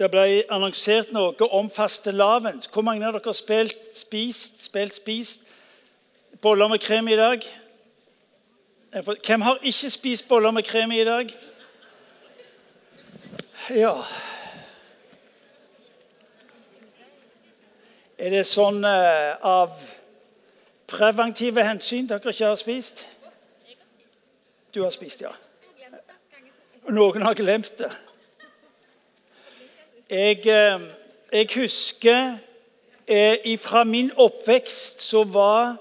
Det ble annonsert noe om fastelavn. Hvor mange av dere har spilt, spist, spilt, spist boller med krem i dag? Hvem har ikke spist boller med krem i dag? Ja Er det sånn uh, av preventive hensyn dere ikke har spist? Du har spist, ja. Noen har glemt det. Jeg, eh, jeg husker eh, fra min oppvekst så var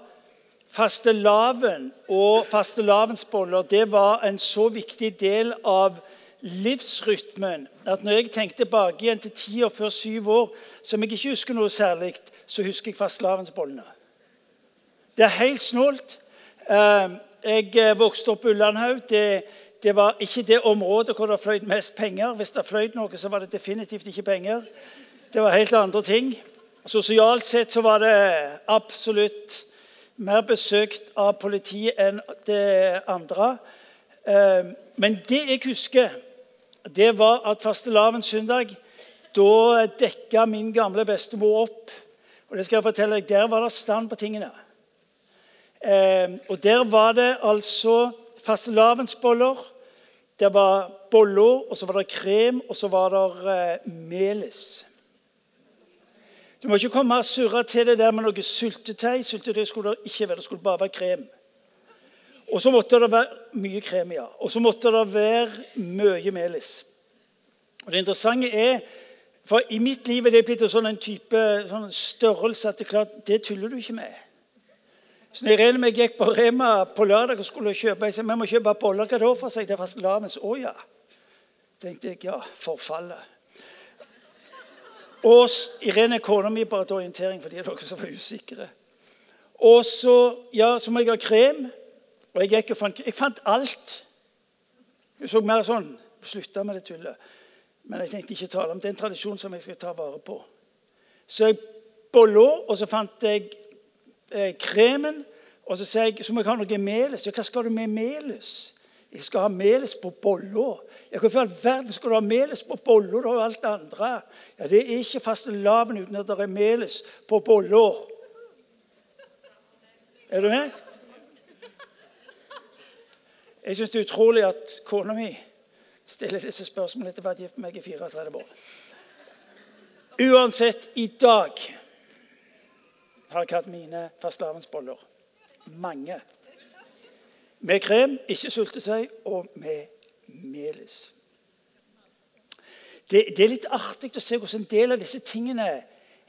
fastelavn og fastelavnsboller det var en så viktig del av livsrytmen at når jeg tenkte tilbake igjen til ti år før syv år, som jeg ikke husker noe særlig, så husker jeg fastelavnsbollene. Det er helt snålt. Eh, jeg vokste opp på Ullandhaug. Det, var ikke det området hvor det fløyt mest penger. Hvis det fløyt noe, så var det definitivt ikke penger. Det var helt andre ting. Sosialt sett så var det absolutt mer besøkt av politiet enn det andre. Eh, men det jeg husker, det var at fastelavnssøndag da dekka min gamle bestemor opp. Og det skal jeg fortelle deg, Der var det stand på tingene. Eh, og Der var det altså fastelavnsboller. Det var boller, og så var det krem, og så var det eh, melis. Du må ikke komme og surre til det der med noe syltetøy. Syltetøy skulle det ikke være, det skulle bare være krem. Og så måtte det være mye krem, ja. Og så måtte det være mye melis. Og Det interessante er for I mitt liv er det blitt en sånn type sånn størrelse at det, klart, det tuller du ikke med. Så når Irene jeg gikk på Rema på lørdag og skulle kjøpe jeg sa, vi må kjøpe boller, hva da for seg? Det er fastelavns. Å ja. tenkte jeg, ja, forfallet. Og Irene kona mi bare til orientering for de er dere som var usikre. Og så, ja, så må jeg ha krem. Og jeg gikk og fant, jeg fant alt. Hun så mer sånn Slutta med det tullet. Men jeg tenkte ikke tale om det. er en tradisjon som jeg skal ta vare på. Så jeg bolla, og så fant jeg eh, kremen. Og så sier jeg så må jeg ha noe melis. Ja, hva skal du med melis? Jeg skal ha melis på bolla. Ja, hvorfor i all verden skal du ha melis på bolla? Jo alt det andre. Ja, Det er ikke fastelavn uten at det er melis på bolla. Er du med? Jeg syns det er utrolig at kona mi stiller disse spørsmålene etter å ha vært gift med meg i 34 år. Uansett, i dag har jeg hatt mine fastelavnsboller. Mange. Med krem, ikke sultesøy, og med melis. Det, det, er litt artig å se hvordan en del av disse tingene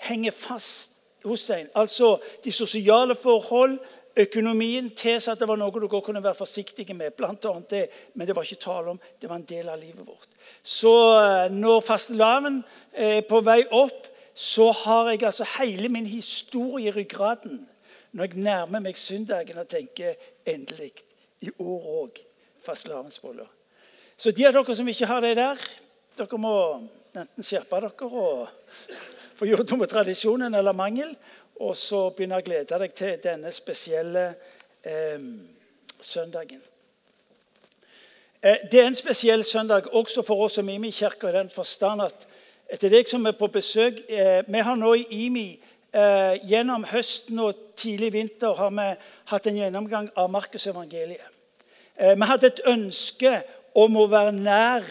henger fast hos en. Altså de sosiale forhold, Økonomien tilsa at det var noe du kunne være forsiktig med. Blant annet det, men det var ikke tale om. Det var en del av livet vårt. Så eh, når fastelavn er på vei opp, så har jeg altså hele min historie i ryggraden når jeg nærmer meg søndagen og tenker endelig. I år òg fastelavnsboller. Så de av dere som ikke har det der, dere må enten skjerpe dere og få gjort noe med tradisjonen eller mangel og så begynne å glede deg til denne spesielle eh, søndagen. Eh, det er en spesiell søndag også for oss som er med i kirka i den forstand at etter deg som er på besøk eh, Vi har nå i IMI eh, gjennom høsten og tidlig vinter har vi hatt en gjennomgang av Markusevangeliet. Eh, vi hadde et ønske om å være nær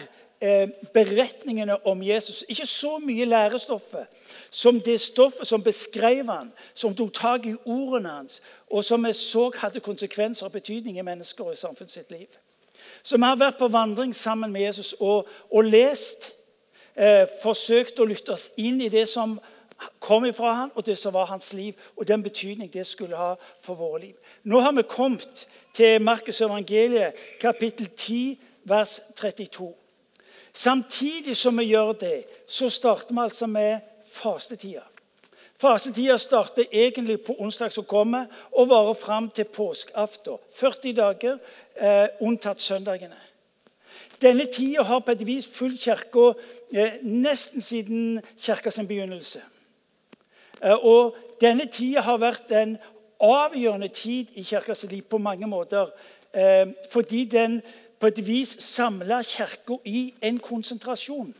beretningene om Jesus. Ikke så mye lærestoffet som det stoffet som beskrev han, som tok tak i ordene hans, og som vi så hadde konsekvenser og betydning i mennesker og i samfunnet sitt liv. Så vi har vært på vandring sammen med Jesus og, og lest, eh, forsøkt å lytte oss inn i det som kom ifra han, og det som var hans liv, og den betydning det skulle ha for våre liv. Nå har vi kommet til Markus evangeliet, kapittel 10, vers 32. Samtidig som vi gjør det, så starter vi altså med fastetida. Fasetida starter egentlig på onsdag som kommer, og varer fram til påskeaften. 40 dager, eh, unntatt søndagene. Denne tida har på et vis fulgt kirka nesten siden kirkas begynnelse. Eh, og denne tida har vært en avgjørende tid i kirkas liv på mange måter. Eh, fordi den på et vis samla Kirka i en konsentrasjon.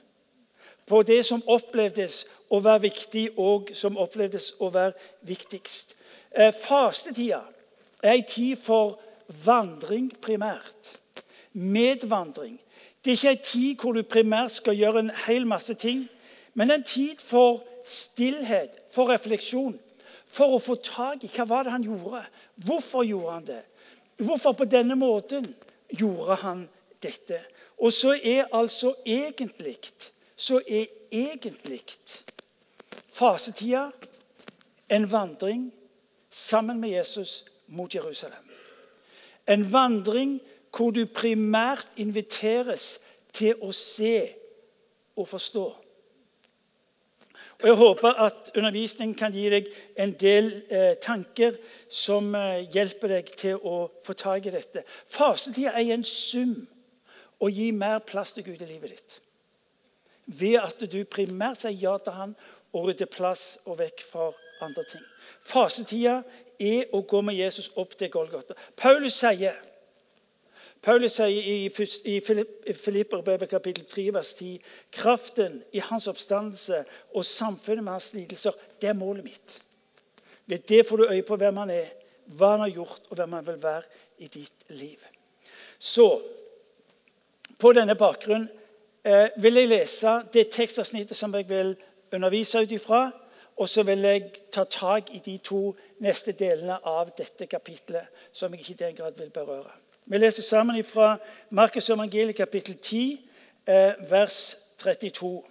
på det som opplevdes å være viktig, og som opplevdes å være viktigst. Eh, fastetida er ei tid for vandring primært. Medvandring. Det er ikke ei tid hvor du primært skal gjøre en hel masse ting, men en tid for stillhet, for refleksjon. For å få tak i hva var det han gjorde. Hvorfor gjorde han det? Hvorfor på denne måten gjorde han dette? Og så er altså egentlig så er egentlig fasetida en vandring sammen med Jesus mot Jerusalem. En vandring hvor du primært inviteres til å se og forstå. Og Jeg håper at undervisningen kan gi deg en del eh, tanker som eh, hjelper deg til å få tak i dette. Fasetida er en sum å gi mer plass til Gud i livet ditt. Ved at du primært sier ja til Han og rydder plass og vekk fra andre ting. Fasetida er å gå med Jesus opp til Golgata. Paulus sier Paulus sier i, Filipperbrevet kapittel 3 vers 10 kraften i hans oppstandelse og samfunnet med hans lidelser, det er målet mitt. Ved det får du øye på hvem han er, hva han har gjort, og hvem han vil være i ditt liv. Så på denne bakgrunn eh, vil jeg lese det tekstavsnittet som jeg vil undervise ut ifra. Og så vil jeg ta tak i de to neste delene av dette kapitlet, som jeg ikke i den grad vil berøre. Vi leser sammen fra Markus evangeliet kapittel 10, eh, vers 32.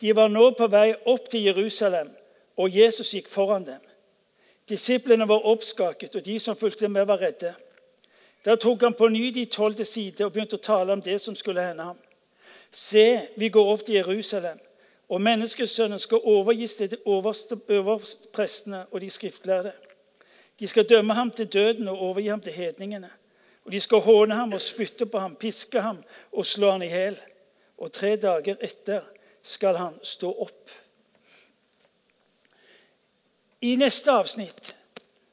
De var nå på vei opp til Jerusalem, og Jesus gikk foran dem. Disiplene var oppskaket, og de som fulgte med, var redde. Da tok han på ny de tolv til side og begynte å tale om det som skulle hende ham. Se, vi går opp til Jerusalem, og menneskesønnen skal overgis til de øverste, prestene og de skriftlærde. De skal dømme ham til døden og overgi ham til hedningene. Og De skal håne ham og spytte på ham, piske ham og slå ham i hjel. Og tre dager etter skal han stå opp. I neste avsnitt,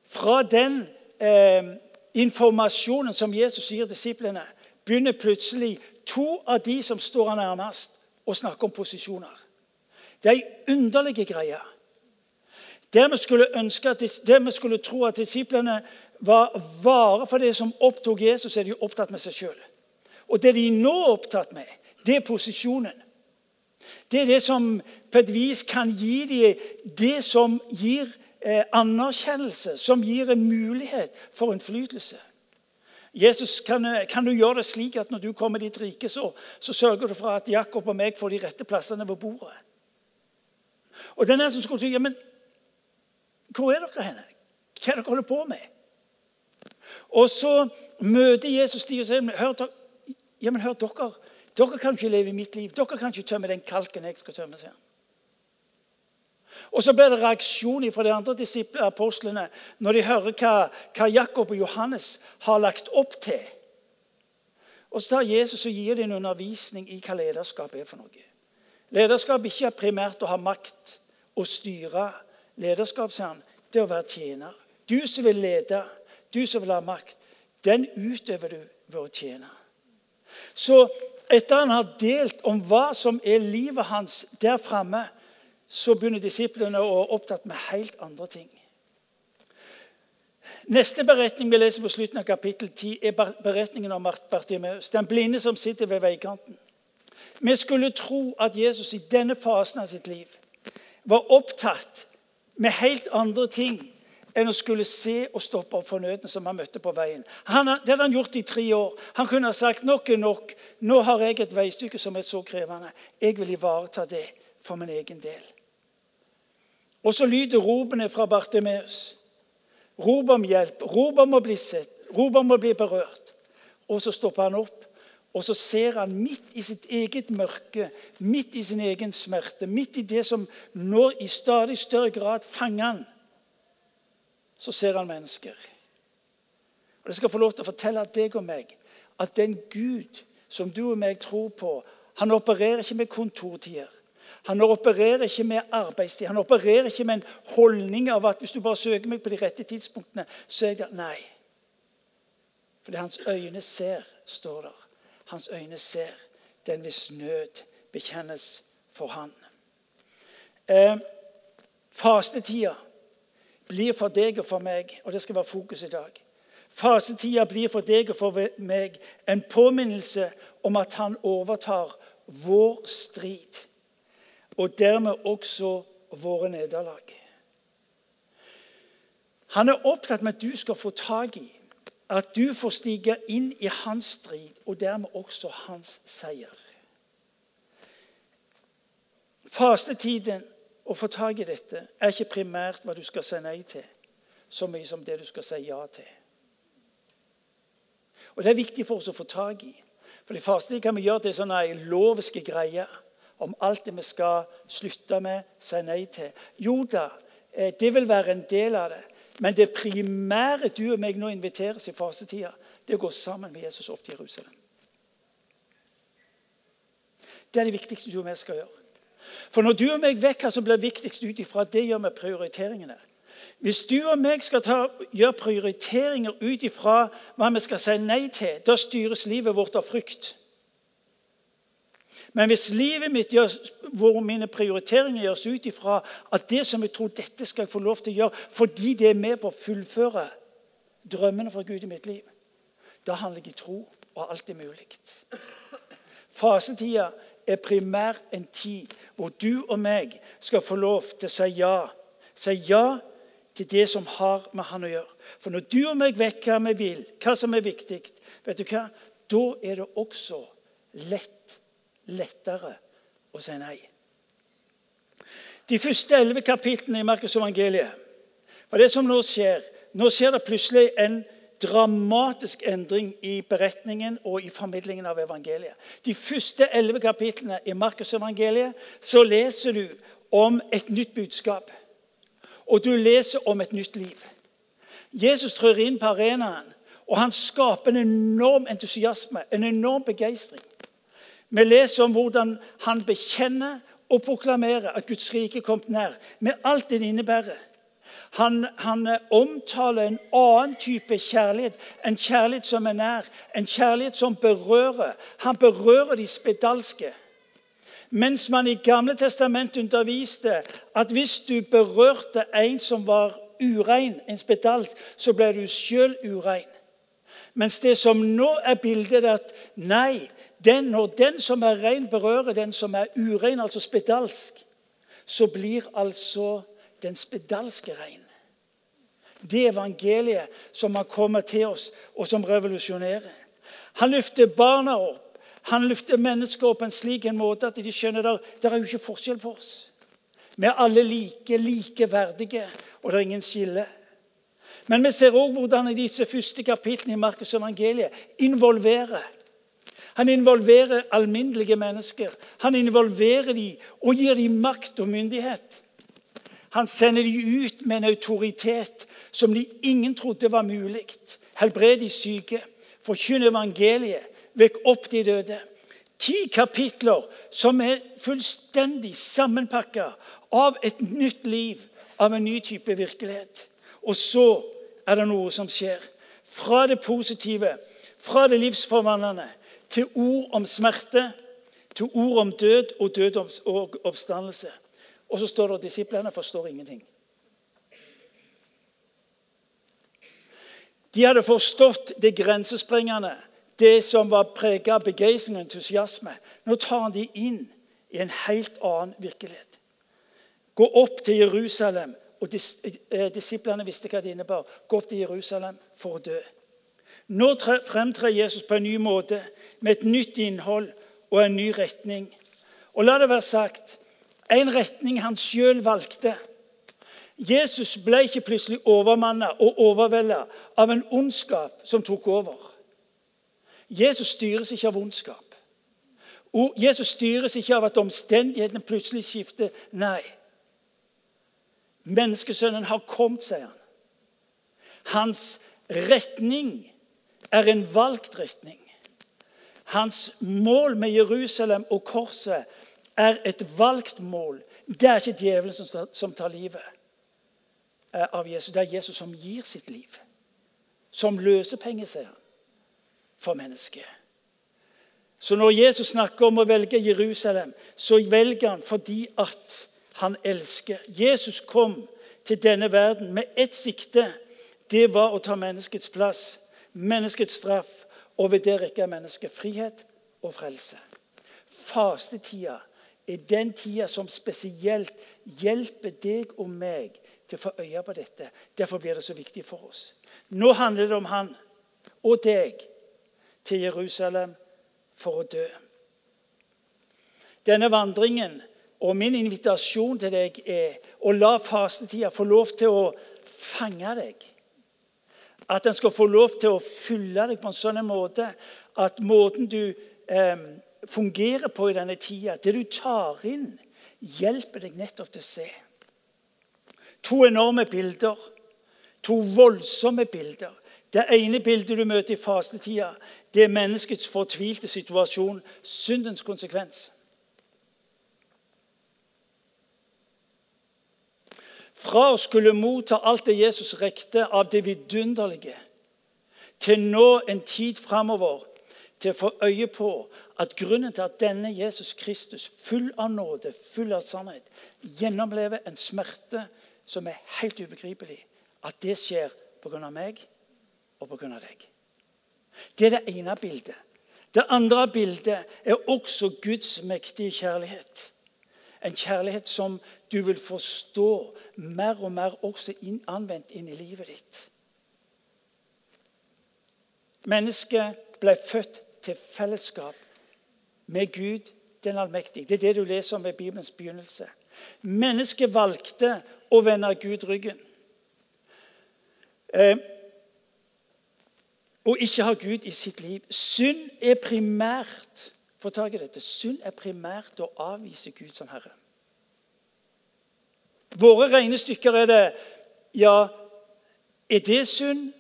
fra den eh, informasjonen som Jesus gir disiplene, begynner plutselig to av de som står han nærmest, å snakke om posisjoner. Det er ei underlig greie. Der der vi skulle tro at disiplene var vare for det som opptok Jesus, er de opptatt med seg sjøl. Og det de nå er opptatt med, det er posisjonen. Det er det som på et vis kan gi dem det som gir eh, anerkjennelse, som gir en mulighet for innflytelse. Jesus, kan, kan, du gjøre det slik at når du kommer ditt rike, så, så sørger du for at Jakob og meg får de rette plassene ved bordet? Og den er som skulle si, ja, men hvor er dere henne? Hva er dere holder på med? Og så møter Jesus de og sier hør, ja, men hør, dere, dere kan ikke leve i mitt liv. Dere kan ikke tømme den kalken jeg skal tømme. sier Og Så blir det reaksjon fra de andre apostlene når de hører hva, hva, Jakob og Johannes har lagt opp til. Og Så tar Jesus og gir dem en undervisning i hva lederskap er for noe. Lederskap ikke er primært å ha makt og styre. Lederskap sier han, det er å være tjener. Du som vil lede, du som vil ha makt, den utøver du ved å tjene. Så etter han har delt om hva som er livet hans der framme, så begynner disiplene å være opptatt med helt andre ting. Neste beretning vi leser på slutten av kapittel 10, er beretningen om Bartimeus, den blinde som sitter ved veikanten. Vi skulle tro at Jesus i denne fasen av sitt liv var opptatt med helt andre ting enn å skulle se og stoppe opp for nøden som han møtte på veien. Han, det hadde han gjort i tre år. Han kunne ha sagt nok er nok. Nå har jeg et veistykke som er så krevende. Jeg vil ivareta det for min egen del. Og så lyder ropene fra Bartimeus. Rop om hjelp, rop om å bli sett, rop om å bli berørt. Og så stopper han opp, og så ser han midt i sitt eget mørke, midt i sin egen smerte, midt i det som nå i stadig større grad fanger han så ser han mennesker. Og Jeg skal få lov til å fortelle deg og meg at den Gud som du og meg tror på, han opererer ikke med kontortider. Han opererer ikke med arbeidstid. Han opererer ikke med en holdning av at hvis du bare søker meg på de rette tidspunktene, så er det Nei. Fordi hans øyne ser, står der. Hans øyne ser den hvis nød bekjennes for han. Eh, fastetida blir for deg og for meg, og det skal være fokus i dag. Fasetida blir for deg og for meg en påminnelse om at han overtar vår strid, og dermed også våre nederlag. Han er opptatt med at du skal få tak i, at du får stige inn i hans strid, og dermed også hans seier. Fastetiden å få tak i dette er ikke primært hva du skal si nei til, så mye som det du skal si ja til. Og Det er viktig for oss å få tak i. For de faste kan vi gjøre til sånne loviske greier om alt det vi skal slutte med, si nei til. Jo da, eh, det vil være en del av det. Men det primære du og meg nå inviteres i fastetida, det er å gå sammen med Jesus opp til Jerusalem. Det er det viktigste du og jeg skal gjøre. For når du og meg vet hva som blir viktigst ut ifra det, gjør vi prioriteringene. Hvis du og meg skal ta, gjøre prioriteringer ut ifra hva vi skal si nei til, da styres livet vårt av frykt. Men hvis livet mitt gjør, hvor mine prioriteringer gjøres ut ifra at det som jeg tror dette skal jeg få lov til å gjøre fordi det er med på å fullføre drømmene fra Gud i mitt liv, da handler jeg i tro, og alt er mulig. Fasetida er primært en tid hvor du og meg skal få lov til å si ja. Si ja til det som har med han å gjøre. For når du og meg vet hva vi vil, hva som er viktig, vet du hva? da er det også lett, lettere å si nei. De første elleve kapitlene i Markus evangeliet er det som nå skjer? Nå skjer det plutselig en dramatisk endring i beretningen og i formidlingen av evangeliet. De første elleve kapitlene i Markusevangeliet så leser du om et nytt budskap. Og du leser om et nytt liv. Jesus trør inn på arenaen, og han skaper en enorm entusiasme, en enorm begeistring. Vi leser om hvordan han bekjenner og proklamerer at Guds rike er kommet nær, med alt det innebærer. Han, han, omtaler en annen type kjærlighet, en kjærlighet som er nær, en kjærlighet som berører. Han berører de spedalske. Mens man i Gamle testament underviste at hvis du berørte en som var urein, en spedalsk, så ble du sjøl urein. Mens det som nå er bildet, er at nei, den, når den som er rein, berører den som er urein, altså spedalsk, så blir altså den spedalske rein. Det evangeliet som har kommet til oss, og som revolusjonerer. Han løfter barna opp. Han løfter mennesker opp på en slik en måte at de skjønner at det er jo ikke forskjell på oss. Vi er alle like, likeverdige, og det er ingen skille. Men vi ser òg hvordan i disse første kapitlene i Markus evangeliet involverer. Han involverer alminnelige mennesker. Han involverer dem og gir dem makt og myndighet. Han sender dem ut med en autoritet som de ingen trodde var mulig. Helbred de syke, forkynn evangeliet, vekk opp de døde. Ti kapitler som er fullstendig sammenpakka av et nytt liv, av en ny type virkelighet. Og så er det noe som skjer. Fra det positive, fra det livsforvandlende, til ord om smerte, til ord om død og død og oppstandelse. Og så står det at disiplene forstår ingenting. De hadde forstått det grensesprengende, det som var preget av begeistring og entusiasme. Nå tar han de inn i en helt annen virkelighet. Gå opp til Jerusalem. Og eh, Disiplene visste hva det innebar. Gå opp til Jerusalem for å dø. Nå fremtrer Jesus på en ny måte, med et nytt innhold og en ny retning. Og la det være sagt en retning han sjøl valgte. Jesus ble ikke plutselig overmanna og overvelda av en ondskap som tok over. Jesus styres ikke av ondskap. Jesus styres ikke av at omstendighetene plutselig skifter. Nei. Menneskesønnen har kommet, sier han. Hans retning er en valgt retning. Hans mål med Jerusalem og korset er et valgt mål. Det er ikke djevelen som tar livet. Eh, av Jesus. Det er Jesus som gir sitt liv. Som løsepenge, ser han, for mennesket. Så når Jesus snakker om å velge Jerusalem, så velger han fordi at han elsker. Jesus kom til denne verden med ett sikte. Det var å ta menneskets plass, menneskets straff, og ved det rekker mennesket frihet og frelse. Fastetida er den tida som spesielt hjelper deg og meg til å få øye på dette. Derfor blir det så viktig for oss. Nå handler det om han og deg til Jerusalem for å dø. Denne vandringen og min invitasjon til deg er å la fastetida få lov til å fange deg. At den skal få lov til å fylle deg på en sånn måte at måten du eh, fungerer på i denne tida, det du tar inn, hjelper deg nettopp til å se. To enorme bilder. To voldsomme bilder. Det ene bildet du møter i fastetida, det er menneskets fortvilte situasjon, syndens konsekvens. Fra å skulle motta alt det Jesus rekte av det vidunderlige, til nå en tid framover til å få øye på at grunnen til at denne Jesus Kristus, full av nåde, full av sannhet, gjennomlever en smerte som er helt ubegripelig, at det skjer pga. meg og pga. deg. Det er det ene bildet. Det andre bildet er også Guds mektige kjærlighet. En kjærlighet som du vil forstå mer og mer også inn, anvendt inn i livet ditt. Mennesket ble født til fellesskap med Gud den allmektige. Det er det du leser om ved Bibelens begynnelse. Mennesket valgte å vende Gud ryggen. Eh, og ikke ha Gud i sitt liv. Synd er primært få tak i dette, synd er primært å avvise Gud som Herre. Våre regnestykker er det Ja, er det synd?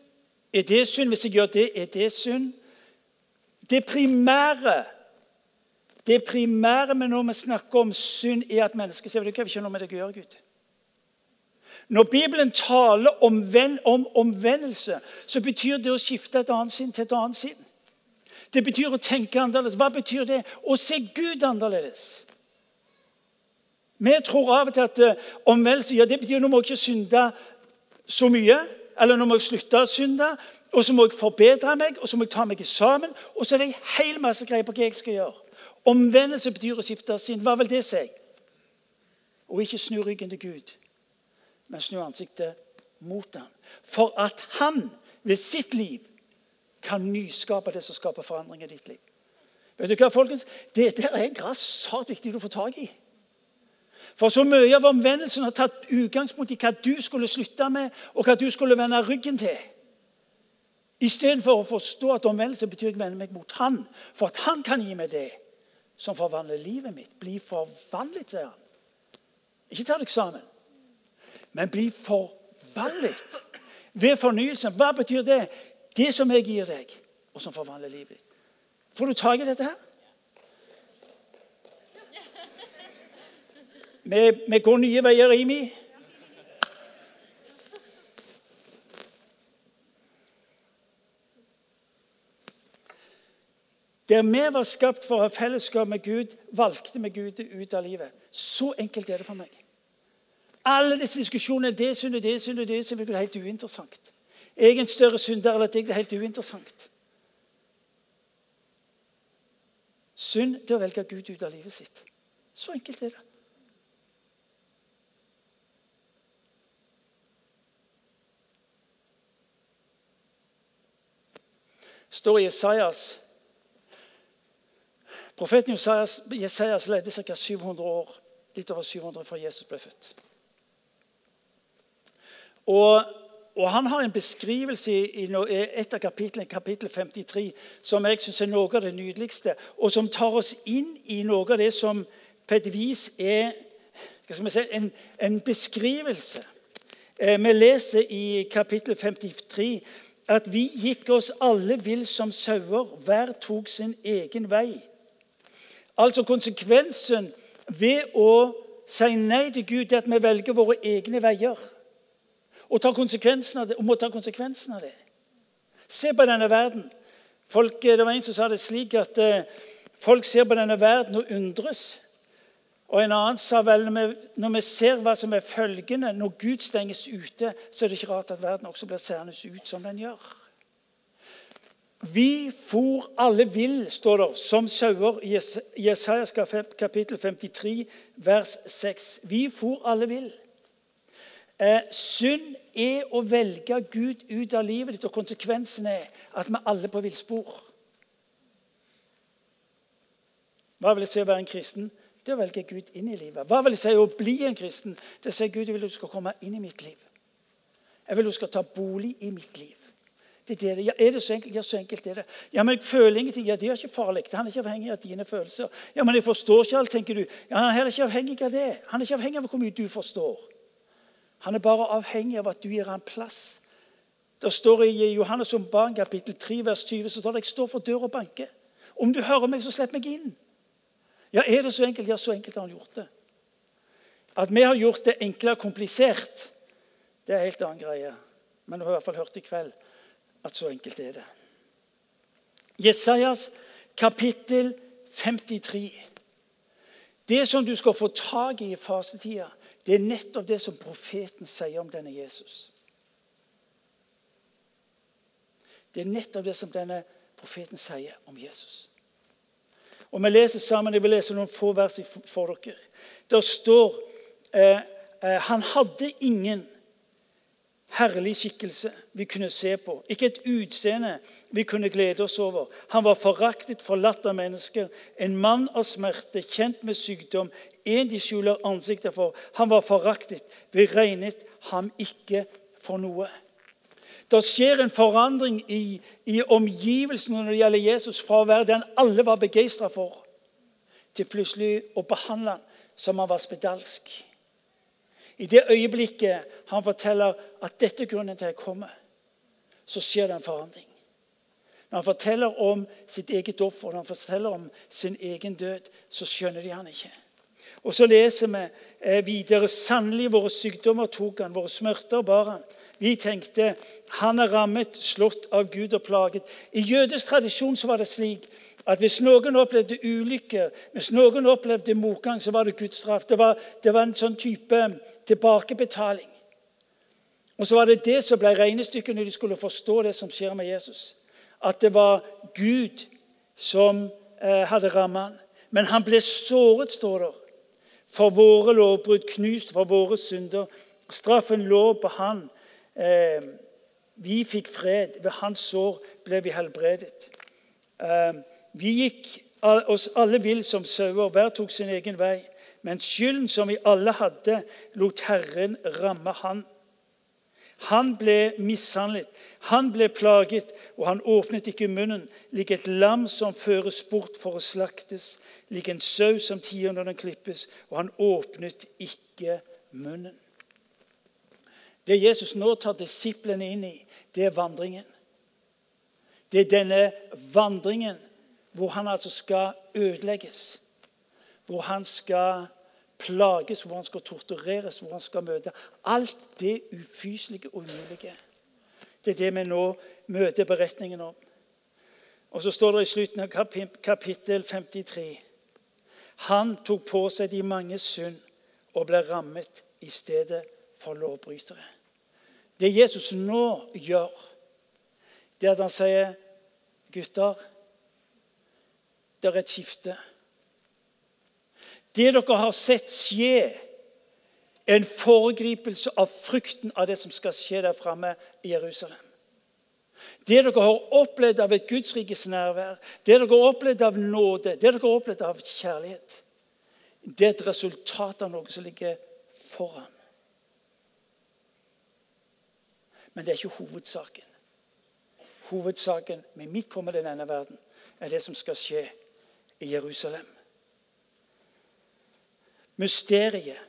Er det synd? Hvis jeg gjør det, er det synd? Det primære det primære med når vi snakker om synd, er at mennesket sier det vi ikke noe med deg å gjøre, Gud. Når Bibelen taler om, ven, om omvendelse, så betyr det å skifte et annet sinn til et annet sinn. Det betyr å tenke annerledes. Hva betyr det? Å se Gud annerledes. Vi tror av og til at uh, omvendelse ja, det betyr nå må jeg ikke synde så mye. Eller nå må jeg slutte å synde, og så må jeg forbedre meg, og så må jeg ta meg sammen. Og så er det en hel masse greier på hva jeg skal gjøre. Omvendelse betyr å skifte sinn. Hva vil det si? Å ikke snu ryggen til Gud, men snu ansiktet mot ham. For at han ved sitt liv kan nyskape det som skaper forandring i ditt liv. Vet du hva, folkens? Dette er grassat viktig å få tak i. For så mye av omvendelsen har tatt utgangspunkt i hva du skulle slutte med, og hva du skulle vende ryggen til. Istedenfor å forstå at omvendelse betyr å vende meg mot Han. For at Han kan gi meg det som forvandler livet mitt. Bli forvandlet, sier han. Ikke ta deg sammen, men bli forvandlet. Ved fornyelsen. Hva betyr det? Det som jeg gir deg, og som forvandler livet ditt. Får du tak i dette her? Vi, vi går nye veier, Imi. Der vi var skapt for å ha fellesskap med Gud, valgte vi Gud ut av livet. Så enkelt er det for meg. Alle disse diskusjonene det synd og det synd og det synd, er helt uinteressant. Jeg er en større synder eller at jeg er helt uinteressant. Synd til å velge Gud ut av livet sitt. Så enkelt er det. står i Jesajas Profeten Jesajas, Jesajas levde ca. 700 år, litt over 700 før Jesus ble født. Og, og Han har en beskrivelse i, i et av kapitlene, kapittel 53, som jeg syns er noe av det nydeligste, og som tar oss inn i noe av det som på et vis er si, en, en, beskrivelse. Eh, vi leser i kapittel 53 at vi gikk oss alle vill som sauer, hver tok sin egen vei. Altså konsekvensen ved å si nei til Gud er at vi velger våre egne veier. Og, ta det, og må ta konsekvensen av det. Se på denne verden. Folk, det var En som sa det slik at eh, folk ser på denne verden og undres. Og en annen sa vel når vi ser hva som er følgende når Gud stenges ute, så er det ikke rart at verden også blir seende ut som den gjør. Vi for alle vill, står det, som sauer i Jesajas kapittel 53, vers 6. Vi for alle vill. Eh, synd er å velge Gud ut av livet ditt, og konsekvensen er at vi alle er på villspor. Hva vil det si å være en kristen? Det å velge Gud inn i livet. Hva vil det si å bli en kristen? Det sier Gud jeg vil at du skal komme inn i mitt liv. Jeg vil at du skal ta bolig i mitt liv. Det er, det. Ja, er det så enkelt? Ja, så enkelt er det. Ja, men jeg føler ingenting. Ja, det er ikke farlig. Han er ikke avhengig av dine følelser. Ja, men jeg forstår ikke alt, tenker du. Ja, Han er ikke avhengig av det. Han er ikke avhengig av hvor mye du forstår. Han er bare avhengig av at du gir ham plass. Det står i Johannes om barn, kapittel 3, vers 20 så står det jeg står for døra og banker. Om du hører meg, så slipp meg inn. Ja, er det så enkelt? Ja, så enkelt har han gjort det. At vi har gjort det enklere komplisert, det er en helt annen greie. Men du har i hvert fall hørt i kveld at så enkelt er det. Jesajas kapittel 53. Det som du skal få tak i i fasetida, det er nettopp det som profeten sier om denne Jesus. Det er nettopp det som denne profeten sier om Jesus. Og Vi leser sammen, jeg vil lese noen få vers for dere. Der står eh, eh, Han hadde ingen herlig skikkelse vi kunne se på. Ikke et utseende vi kunne glede oss over. Han var foraktet, forlatt av mennesker. En mann av smerte, kjent med sykdom. En de skjuler ansiktet for. Han var foraktet. Vi regnet ham ikke for noe. Det skjer en forandring i, i omgivelsene når det gjelder Jesus, fra å være den alle var begeistra for, til plutselig å behandle han som han var spedalsk. I det øyeblikket han forteller at dette er grunnen til at jeg kommer, så skjer det en forandring. Når han forteller om sitt eget offer, når han forteller om sin egen død, så skjønner de han ikke. Og så leser vi eh, videre sannelig våre sykdommer tok han, våre smerter bar han. Vi tenkte han er rammet, slått av Gud og plaget. I jødisk tradisjon så var det slik at hvis noen opplevde ulykke, hvis noen opplevde motgang, så var det Guds straff. Det var, det var en sånn type tilbakebetaling. Og så var det det som ble regnestykket når de skulle forstå det som skjer med Jesus. At det var Gud som eh, hadde rammet ham. Men han ble såret, står det, for våre lovbrudd, knust for våre synder. Straffen lå på han Eh, vi fikk fred. Ved hans sår ble vi helbredet. Eh, vi gikk oss alle vill som sauer, hver tok sin egen vei. Men skylden som vi alle hadde, lot Herren ramme han. Han ble mishandlet, han ble plaget, og han åpnet ikke munnen. Lik et lam som føres bort for å slaktes, lik en sau som tier når den klippes, og han åpnet ikke munnen. Det Jesus nå tar disiplene inn i, det er vandringen. Det er denne vandringen hvor han altså skal ødelegges. Hvor han skal plages, hvor han skal tortureres, hvor han skal møte alt det ufyselige og umulige. Det er det vi nå møter beretningen om. Og så står det i slutten av kapittel 53 Han tok på seg de mange synd og ble rammet i stedet for lovbrytere. Det Jesus nå gjør, det er at han sier, 'Gutter, det er et skifte.' Det dere har sett skje, er en foregripelse av frukten av det som skal skje der framme i Jerusalem. Det dere har opplevd av et Guds rikes nærvær, det dere har opplevd av nåde, det dere har opplevd av kjærlighet, det er et resultat av noe som ligger foran. Men det er ikke hovedsaken. Hovedsaken med mitt komme til denne verden er det som skal skje i Jerusalem. Mysteriet.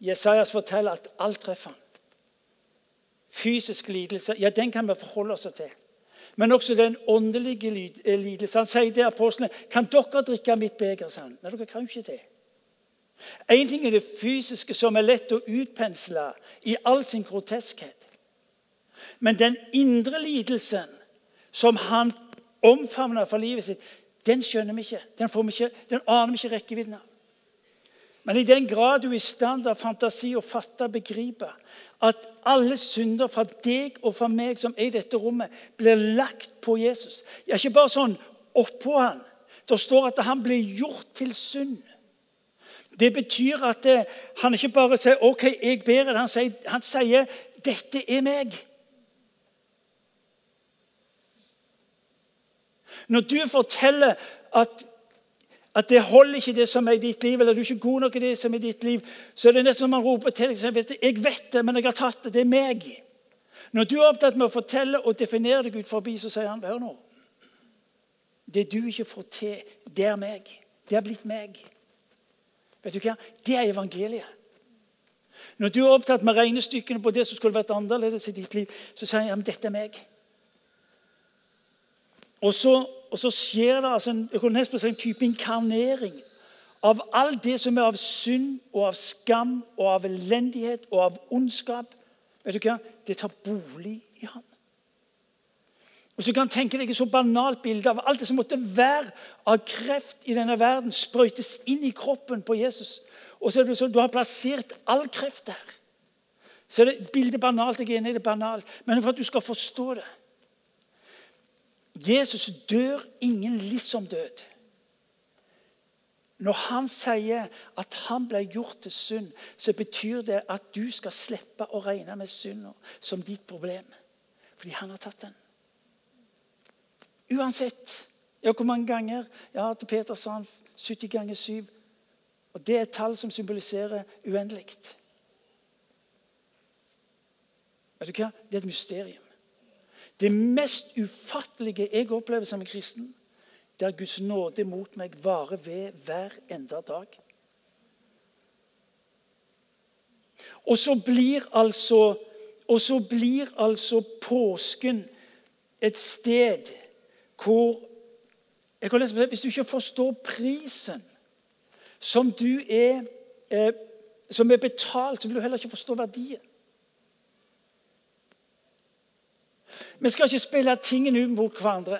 Jesajas forteller at alt treffer han. Fysisk lidelse, ja, den kan vi forholde oss til. Men også den åndelige lidelse. Han sier til apostlene kan dere drikke mitt beger. sa han. Nei, dere kan jo ikke det. En ting er det fysiske, som er lett å utpensle i all sin groteskhet. Men den indre lidelsen som han omfavna for livet sitt, den skjønner vi ikke. Den, vi ikke, den aner vi ikke rekkevidden av. Men i den grad du er i stand av fantasi og fatte og begripe at alle synder fra deg og fra meg som er i dette rommet, blir lagt på Jesus ja, Ikke bare sånn oppå han. Det står at han blir gjort til synd. Det betyr at det, eh, han ikke bare sier 'OK, jeg ber det'. Han han sier 'Dette er meg'. Når du forteller at at det holder ikke, det som er i ditt liv, eller du er ikke god nok i det som er i ditt liv, så er det nesten som man roper til deg vet, jeg vet det, men jeg har tatt det. Det er meg. Når du er opptatt med å fortelle og definere deg ut forbi, så sier han hør nå. Det du ikke får til, det er meg. Det har blitt meg. Vet du hva? Det er evangeliet. Når du er opptatt med regnestykkene på det som skulle vært annerledes i ditt liv, så sier han dette er meg. Og så, og så skjer det altså en, en type inkarnering av alt det som er av synd og av skam og av elendighet og av ondskap. Vet du hva? Det tar bolig i ham. Hvis du kan tenke deg et så banalt bilde av alt det som måtte være av kreft i denne verden, sprøytes inn i kroppen på Jesus. Og så er det sånn, Du har plassert all kreft der. Så er det bildet banalt. Jeg er enig i det banalt. Men for at du skal forstå det Jesus dør ingen liksom-død. Når han sier at han ble gjort til synd, så betyr det at du skal slippe å regne med synd som ditt problem. Fordi han har tatt den. Uansett. Ja, hvor mange ganger? Ja, til Peter sa han 70 ganger 7. Og Det er et tall som symboliserer uendelig. Vet du hva? Det er et mysterium. Det mest ufattelige jeg opplever som en kristen, det er Guds nåde mot meg varer ved hver enda dag. Og så blir altså, så blir altså påsken et sted hvor lese, Hvis du ikke forstår prisen som, du er, eh, som er betalt, så vil du heller ikke forstå verdien. Vi skal ikke spille tingene ut mot hverandre.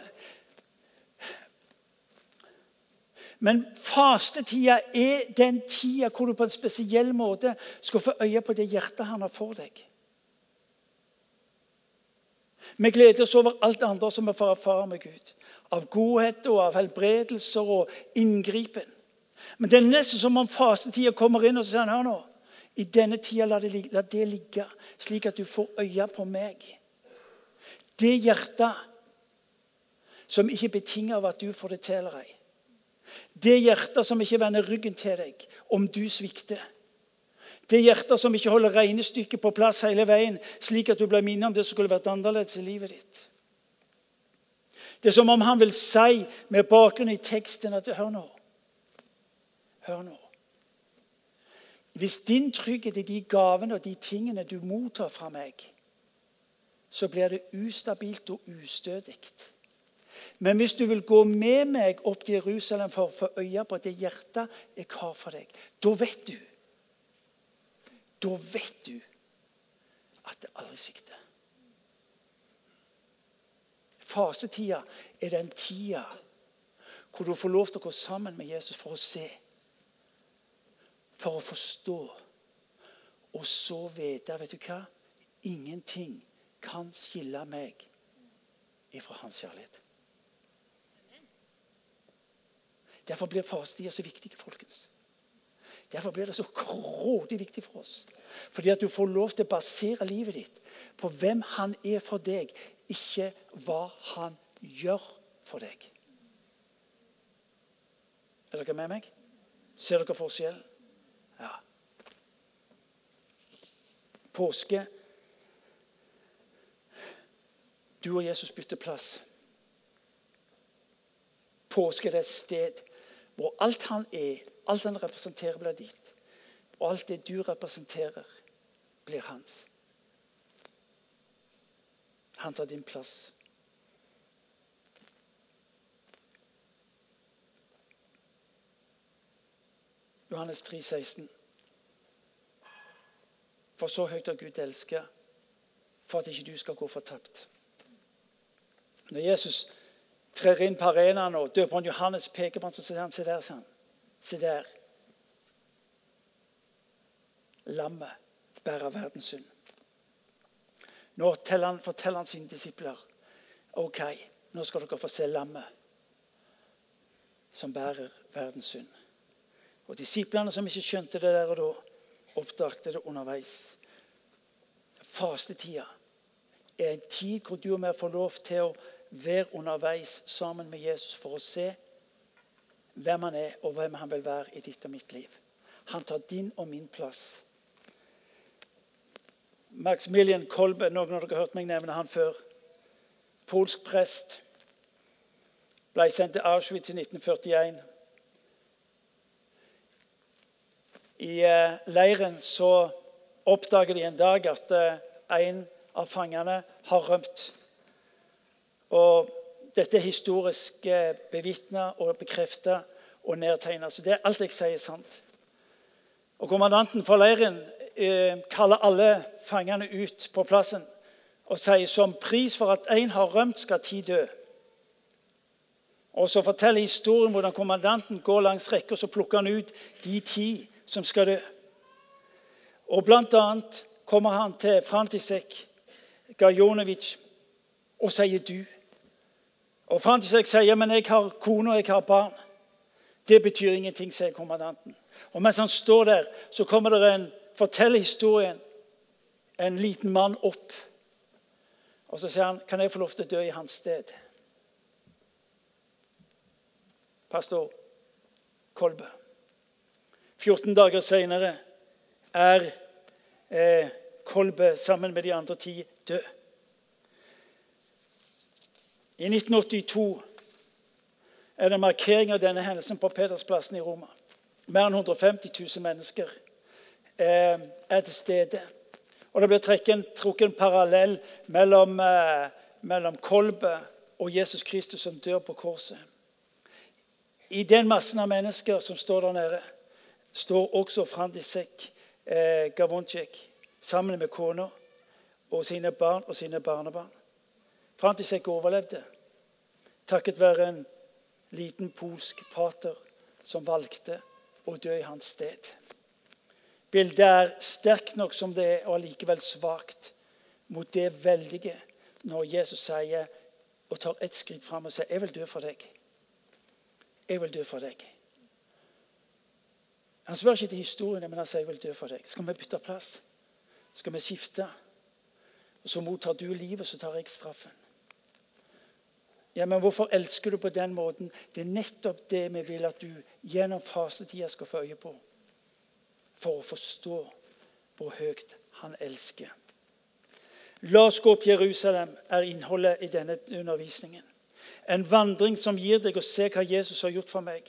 Men fastetida er den tida hvor du på en spesiell måte skal få øye på det hjertet han har for deg. Vi gleder oss over alt andre som vi får erfare med Gud. Av godhet og av helbredelser og inngripen. Men det er nesten som om fastetida kommer inn og så sier han, hør nå, i denne tida la det, la det ligge, slik at du får øye på meg. Det hjertet som ikke er betinget av at du får det til eller ei. Det hjertet som ikke vender ryggen til deg om du svikter. Det hjertet som ikke holder regnestykket på plass hele veien, slik at du blir minnet om det som skulle vært annerledes i livet ditt. Det er som om han vil si med bakgrunn i teksten at hør nå. Hør nå. Hvis din trygghet er de gavene og de tingene du mottar fra meg, så blir det ustabilt og ustødig. Men hvis du vil gå med meg opp til Jerusalem for å få øye på det hjertet jeg har for deg, da vet du Da vet du at det aldri svikter. Fasetida er den tida hvor du får lov til å gå sammen med Jesus for å se, for å forstå, og så vite Vet du hva? Ingenting kan skille meg ifra hans kjærlighet. Derfor blir fastetida så viktig, folkens. Derfor blir det så grådig viktig for oss. Fordi at du får lov til å basere livet ditt på hvem han er for deg, ikke hva han gjør for deg. Er dere med meg? Ser dere forskjellen? Ja. Påske du og Jesus bytter plass. Påske er et sted hvor alt han er, alt han representerer, blir ditt. Og alt det du representerer, blir hans. Han tar din plass. Johannes 3, 16. For så høyt har Gud elsket, for at ikke du skal gå fortapt. Når Jesus trer inn på arenaen og døperen Johannes peker på ham, så sier han se der. Sånn. Se der. Lammet bærer verdens synd. Nå han, forteller han sine disipler ok, nå skal dere få se lammet som bærer verdens synd. Og Disiplene som ikke skjønte det der og da, oppdaget det underveis. Fastetida er en tid hvor du og vi får lov til å være underveis sammen med Jesus for å se hvem han er, og hvem han vil være i ditt og mitt liv. Han tar din og min plass. Maximilian Kolbe, noen av dere har hørt meg nevne han før. Polsk prest. Ble sendt til Auschwitz i 1941. I eh, leiren så oppdager de en dag at eh, en av fangene har rømt. Og dette er historisk bevitna og bekrefta og nedtegna. Så det er alt jeg sier, sant. Og Kommandanten for leiren eh, kaller alle fangene ut på plassen og sier som pris for at én har rømt, skal ti dø. Og Så forteller historien hvordan kommandanten går langs rekka og så plukker han ut de ti som skal dø. Og annet kommer han til Frantisek Gajonovic og sier 'du'. Og Frantisek sier 'men jeg har kone og jeg har barn'. Det betyr ingenting, sier kommandanten. Og Mens han står der, så kommer det en forteller historien en liten mann opp. Og så sier han, 'Kan jeg få lov til å dø i hans sted?' Pastor Kolbe. 14 dager seinere er eh, Kolbe sammen med de andre ti død. I 1982 er det markering av denne hendelsen på Petersplassen i Roma. Mer enn 150 000 mennesker eh, er til stede. Og Det blir trukket en parallell mellom, eh, mellom Kolbe og Jesus Kristus som dør på korset. I den massen av mennesker som står der nede, står også Frandisek eh, Gavoncek sammen med kona og sine barn og sine barnebarn. Frantisek overlevde takket være en liten polsk pater som valgte å dø i hans sted. Bildet er sterkt nok som det er, og allikevel svakt mot det veldige når Jesus sier og tar et skritt fram og sier 'Jeg vil dø for deg'. Jeg vil dø for deg. Han spør ikke til historiene, men han sier 'jeg vil dø for deg'. Skal vi bytte plass? Skal vi skifte? Og Så mottar du livet, så tar jeg straffen. Ja, men Hvorfor elsker du på den måten? Det er nettopp det vi vil at du gjennom fasetida skal få øye på for å forstå hvor høyt han elsker. La oss gå opp Jerusalem, er innholdet i denne undervisningen. En vandring som gir deg å se hva Jesus har gjort for meg.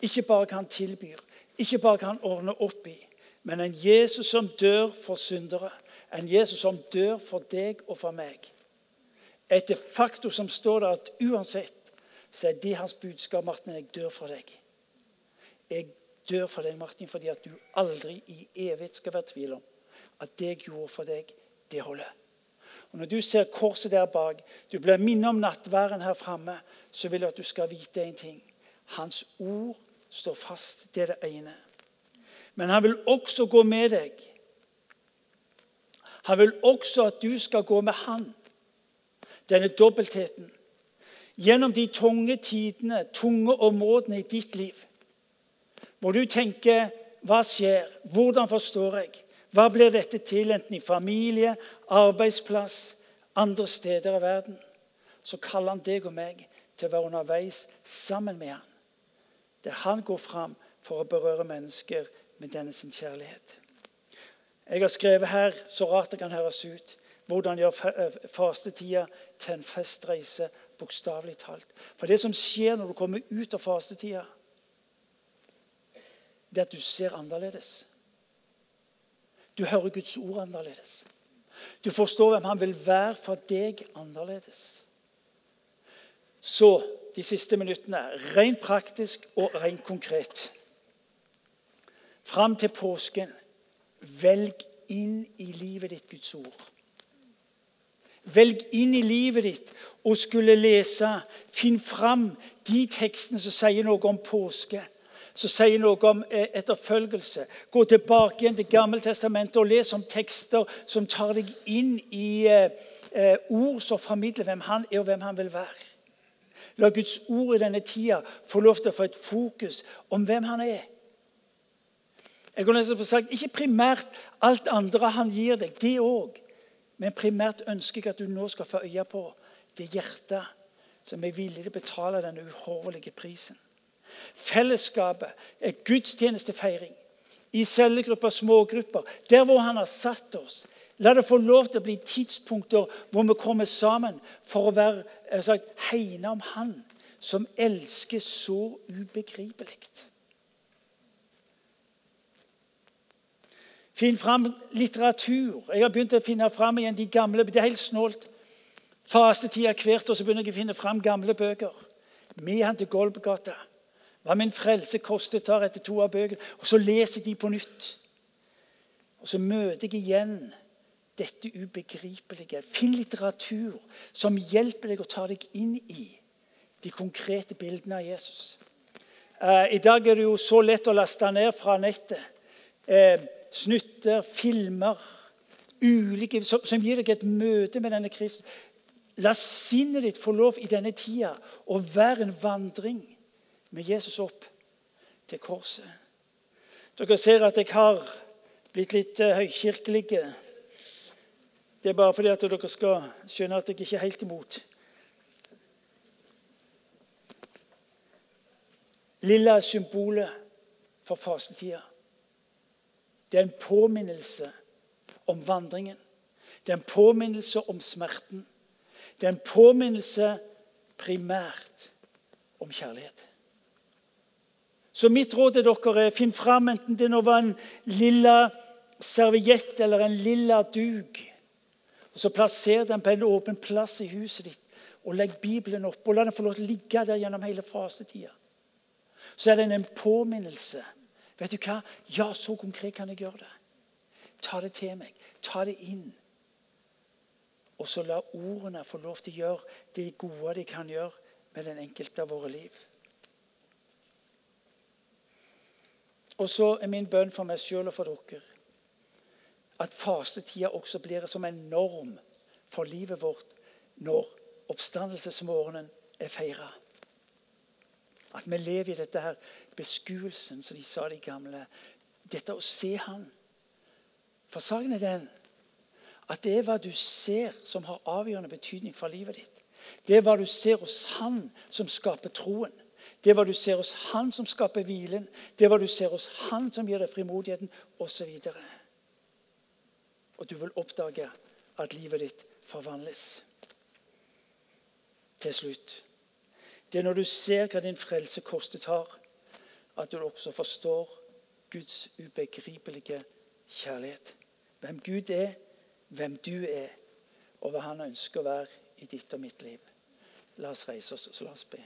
Ikke bare hva han tilbyr, ikke bare hva han ordner opp i, men en Jesus som dør for syndere. En Jesus som dør for deg og for meg. Et de som står der at uansett så er det hans budskap, Martin, jeg dør for deg. Jeg dør for deg, Martin, fordi at du aldri i evighet skal være tvil om at det jeg gjorde for deg, det holder. Og Når du ser korset der bak, du blir minnet om nattværen her framme, så vil jeg at du skal vite en ting. Hans ord står fast. Det er det ene. Men han vil også gå med deg. Han vil også at du skal gå med han. Denne dobbeltheten. Gjennom de tunge tidene, tunge områdene i ditt liv. Hvor du tenker hva skjer? Hvordan forstår jeg? Hva blir dette til, enten i familie, arbeidsplass, andre steder i verden? Så kaller han deg og meg til å være underveis sammen med han. Der han går fram for å berøre mennesker med denne sin kjærlighet. Jeg har skrevet her, så rart det kan høres ut, hvordan gjør eh, fastetida til en festreise, bokstavelig talt. For det som skjer når du kommer ut av fastetida, det er at du ser annerledes. Du hører Guds ord annerledes. Du forstår hvem han vil være for deg annerledes. Så de siste minuttene rent praktisk og rent konkret. Fram til påsken velg inn i livet ditt Guds ord. Velg inn i livet ditt og skulle lese. Finn fram de tekstene som sier noe om påske. Som sier noe om eh, etterfølgelse. Gå tilbake igjen til Gammeltestamentet og les om tekster som tar deg inn i eh, eh, ord som formidler hvem han er og hvem han vil være. La Guds ord i denne tida få lov til å få et fokus om hvem han er. Jeg kunne nesten sagt, Ikke primært alt andre han gir deg, det òg. Men primært ønsker jeg at du nå skal få øye på det hjertet som er villig til å betale denne uhorvelige prisen. Fellesskapet er gudstjenestefeiring i cellegrupper, smågrupper, der hvor han har satt oss. La det få lov til å bli tidspunkter hvor vi kommer sammen for å være hegne om Han som elsker så ubegripelig. Finn fram litteratur. Jeg har begynt å finne fram igjen de gamle. Det er helt snålt. Fasetida hvert år så begynner jeg å finne fram gamle bøker. Med han til Golbgata. Hva min frelse kostet, tar etter to av bøkene. Og så leser jeg de på nytt. Og så møter jeg igjen dette ubegripelige. Finn litteratur som hjelper deg å ta deg inn i de konkrete bildene av Jesus. Uh, I dag er det jo så lett å laste ned fra nettet. Snutter, filmer ulike, som, som, gir deg et møte med denne Kristus. La sinnet ditt få lov i denne tida å være en vandring med Jesus opp til korset. Dere ser at jeg har blitt litt uh, høykirkelig. Det er bare fordi at dere skal skjønne at jeg ikke er helt imot. Lilla symbolet for fastetida. Det er en påminnelse om vandringen. Det er en påminnelse om smerten. Det er en påminnelse primært om kjærlighet. Så mitt råd til dere er finn fram enten det nå var en lilla serviett eller en lilla duk. Og Så plasser den på en åpen plass i huset ditt. Og legg Bibelen opp og la den få lov til å ligge der gjennom hele fasetida. Så er den en påminnelse Vet du hva? Ja, så konkret kan jeg gjøre det. Ta det til meg. Ta det inn. Og så la ordene få lov til å gjøre det gode de kan gjøre med den enkelte av våre liv. Og så er min bønn for meg sjøl og for dere at fasetida også blir som en norm for livet vårt når oppstandelsesmorgenen er feira. At vi lever i dette her beskuelsen, som de sa de gamle. Dette å se Han. For saken er den at det er hva du ser, som har avgjørende betydning for livet ditt. Det er hva du ser hos Han som skaper troen. Det er hva du ser hos Han som skaper hvilen. Det er hva du ser hos Han som gir deg frimodigheten, osv. Og, og du vil oppdage at livet ditt forvandles. Til slutt det er når du ser hva din frelse kostet har, at du også forstår Guds ubegripelige kjærlighet. Hvem Gud er, hvem du er, og hva han ønsker å være i ditt og mitt liv. La oss reise oss, så la oss be.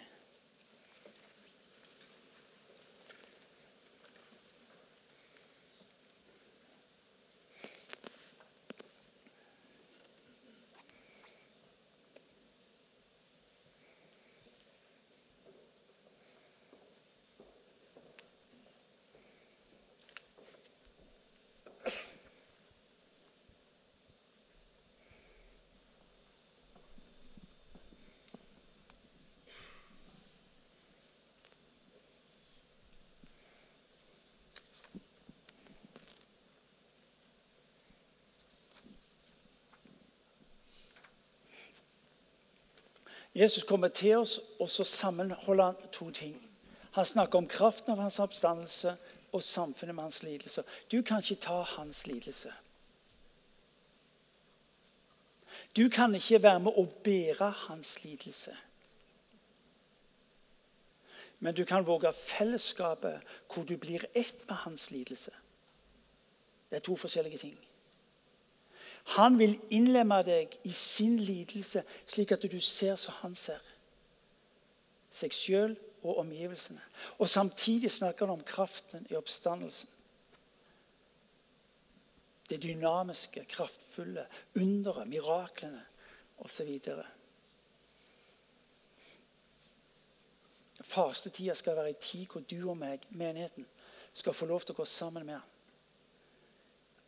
Jesus kommer til oss, og så sammenholder han to ting. Han snakker om kraften av hans oppstandelse og samfunnet med hans lidelse. Du kan ikke ta hans lidelse. Du kan ikke være med å bære hans lidelse. Men du kan våge fellesskapet hvor du blir ett med hans lidelse. Det er to forskjellige ting. Han vil innlemme deg i sin lidelse, slik at du ser som han ser. Seg sjøl og omgivelsene. Og Samtidig snakker han om kraften i oppstandelsen. Det dynamiske, kraftfulle, underet, miraklene osv. Fastetida skal være en tid hvor du og meg, menigheten, skal få lov til å gå sammen med ham.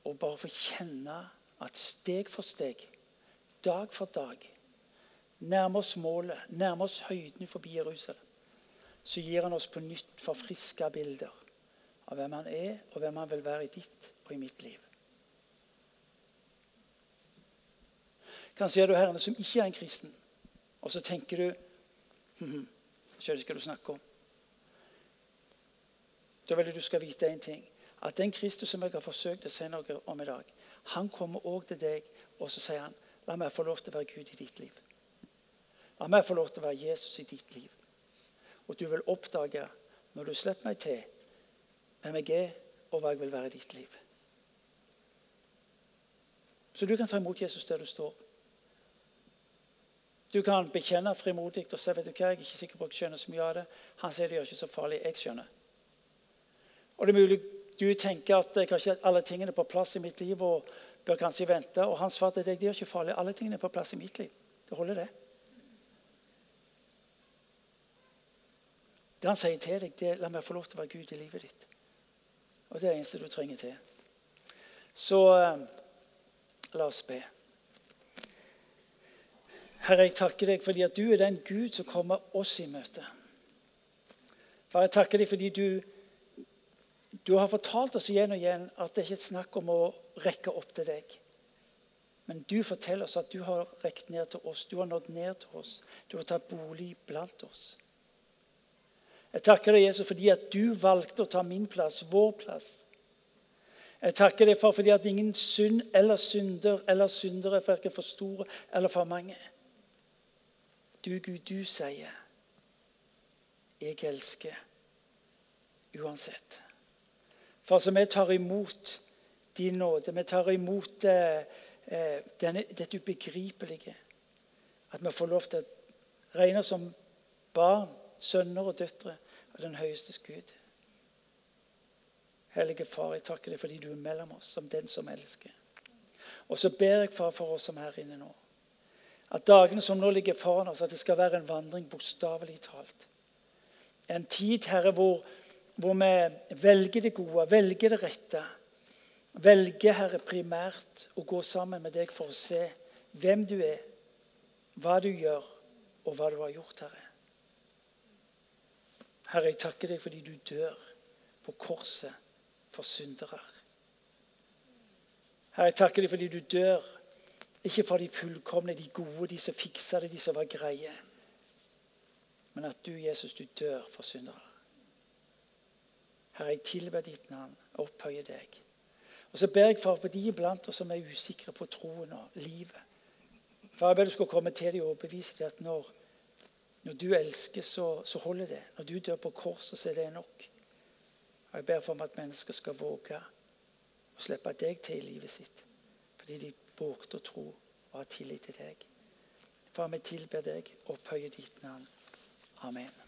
Og bare få kjenne at steg for steg, dag for dag, nærmer oss målet, nærmer oss høyden forbi Jerusalem, så gir han oss på nytt forfriska bilder av hvem han er, og hvem han vil være i ditt og i mitt liv. Kanskje er du her som ikke er en kristen, og så tenker du hm, Skjønner ikke hva du snakker om. Da vil jeg du skal vite én ting. At den Kristus som jeg har forsøkt å si noe om i dag, han kommer òg til deg, og så sier han La meg få lov til å være Gud i ditt liv. La meg få lov til å være Jesus i ditt liv. Og du vil oppdage, når du slipper meg til, hvem jeg er, og hva jeg vil være i ditt liv. Så du kan ta imot Jesus der du står. Du kan bekjenne frimodig og si vet du hva, jeg er ikke sikker på at jeg skjønner så mye av det. Han sier det gjør ikke så farlig. Jeg skjønner. Og det er mulig du tenker at har ikke alle tingene på plass i mitt liv og bør kanskje vente. Og han svarte deg det er ikke farlig. Alle tingene er på plass i mitt liv. Det holder, det. Det han sier til deg, det er la meg få lov til å være Gud i livet ditt. Og det er det eneste du trenger til. Så eh, la oss be. Herre, jeg takker deg fordi at du er den Gud som kommer oss i møte. Far, jeg takker deg fordi du, du har fortalt oss igjen og igjen at det ikke er snakk om å rekke opp til deg. Men du forteller oss at du har rekt ned til oss, du har nådd ned til oss. Du har tatt bolig blant oss. Jeg takker deg, Jesus, fordi at du valgte å ta min plass, vår plass. Jeg takker deg for fordi at ingen synd eller synder eller syndere er verken for store eller for mange. Du, Gud, du sier 'Jeg elsker' uansett. For altså, vi tar imot din nåde, vi tar imot eh, eh, denne, dette ubegripelige At vi får lov til å regne som barn, sønner og døtre av den høyeste Gud. Hellige Far, jeg takker deg fordi du er mellom oss som den som elsker. Og så ber jeg, Far, for oss som er her inne nå. At dagene som nå ligger foran oss, at det skal være en vandring bokstavelig talt. En tid, Herre, hvor, hvor, vi velger det gode, velger det rette. Velger, Herre, primært å gå sammen med deg for å se hvem du er, hva du gjør, og hva du har gjort, Herre. Herre, jeg takker deg fordi du dør på korset for syndere. Herre, jeg takker deg fordi du dør ikke for de fullkomne, de gode, de som fiksa det, de som var greie. Men at du, Jesus, du dør for syndere. Herre, jeg tilber ditt navn og opphøyer deg. Og så ber jeg for på de iblant oss som er usikre på troen og livet. For jeg ber du skal komme til dem og overbevise dem at når, når du elsker, så, så, holder det. Når du dør på korset, så er det nok. Og Jeg ber for meg at mennesker skal våge å slippe deg til i livet sitt. Fordi de vågte å tro og ha tillit til deg. Far, vi tilber deg, opphøyer ditt navn. Amen.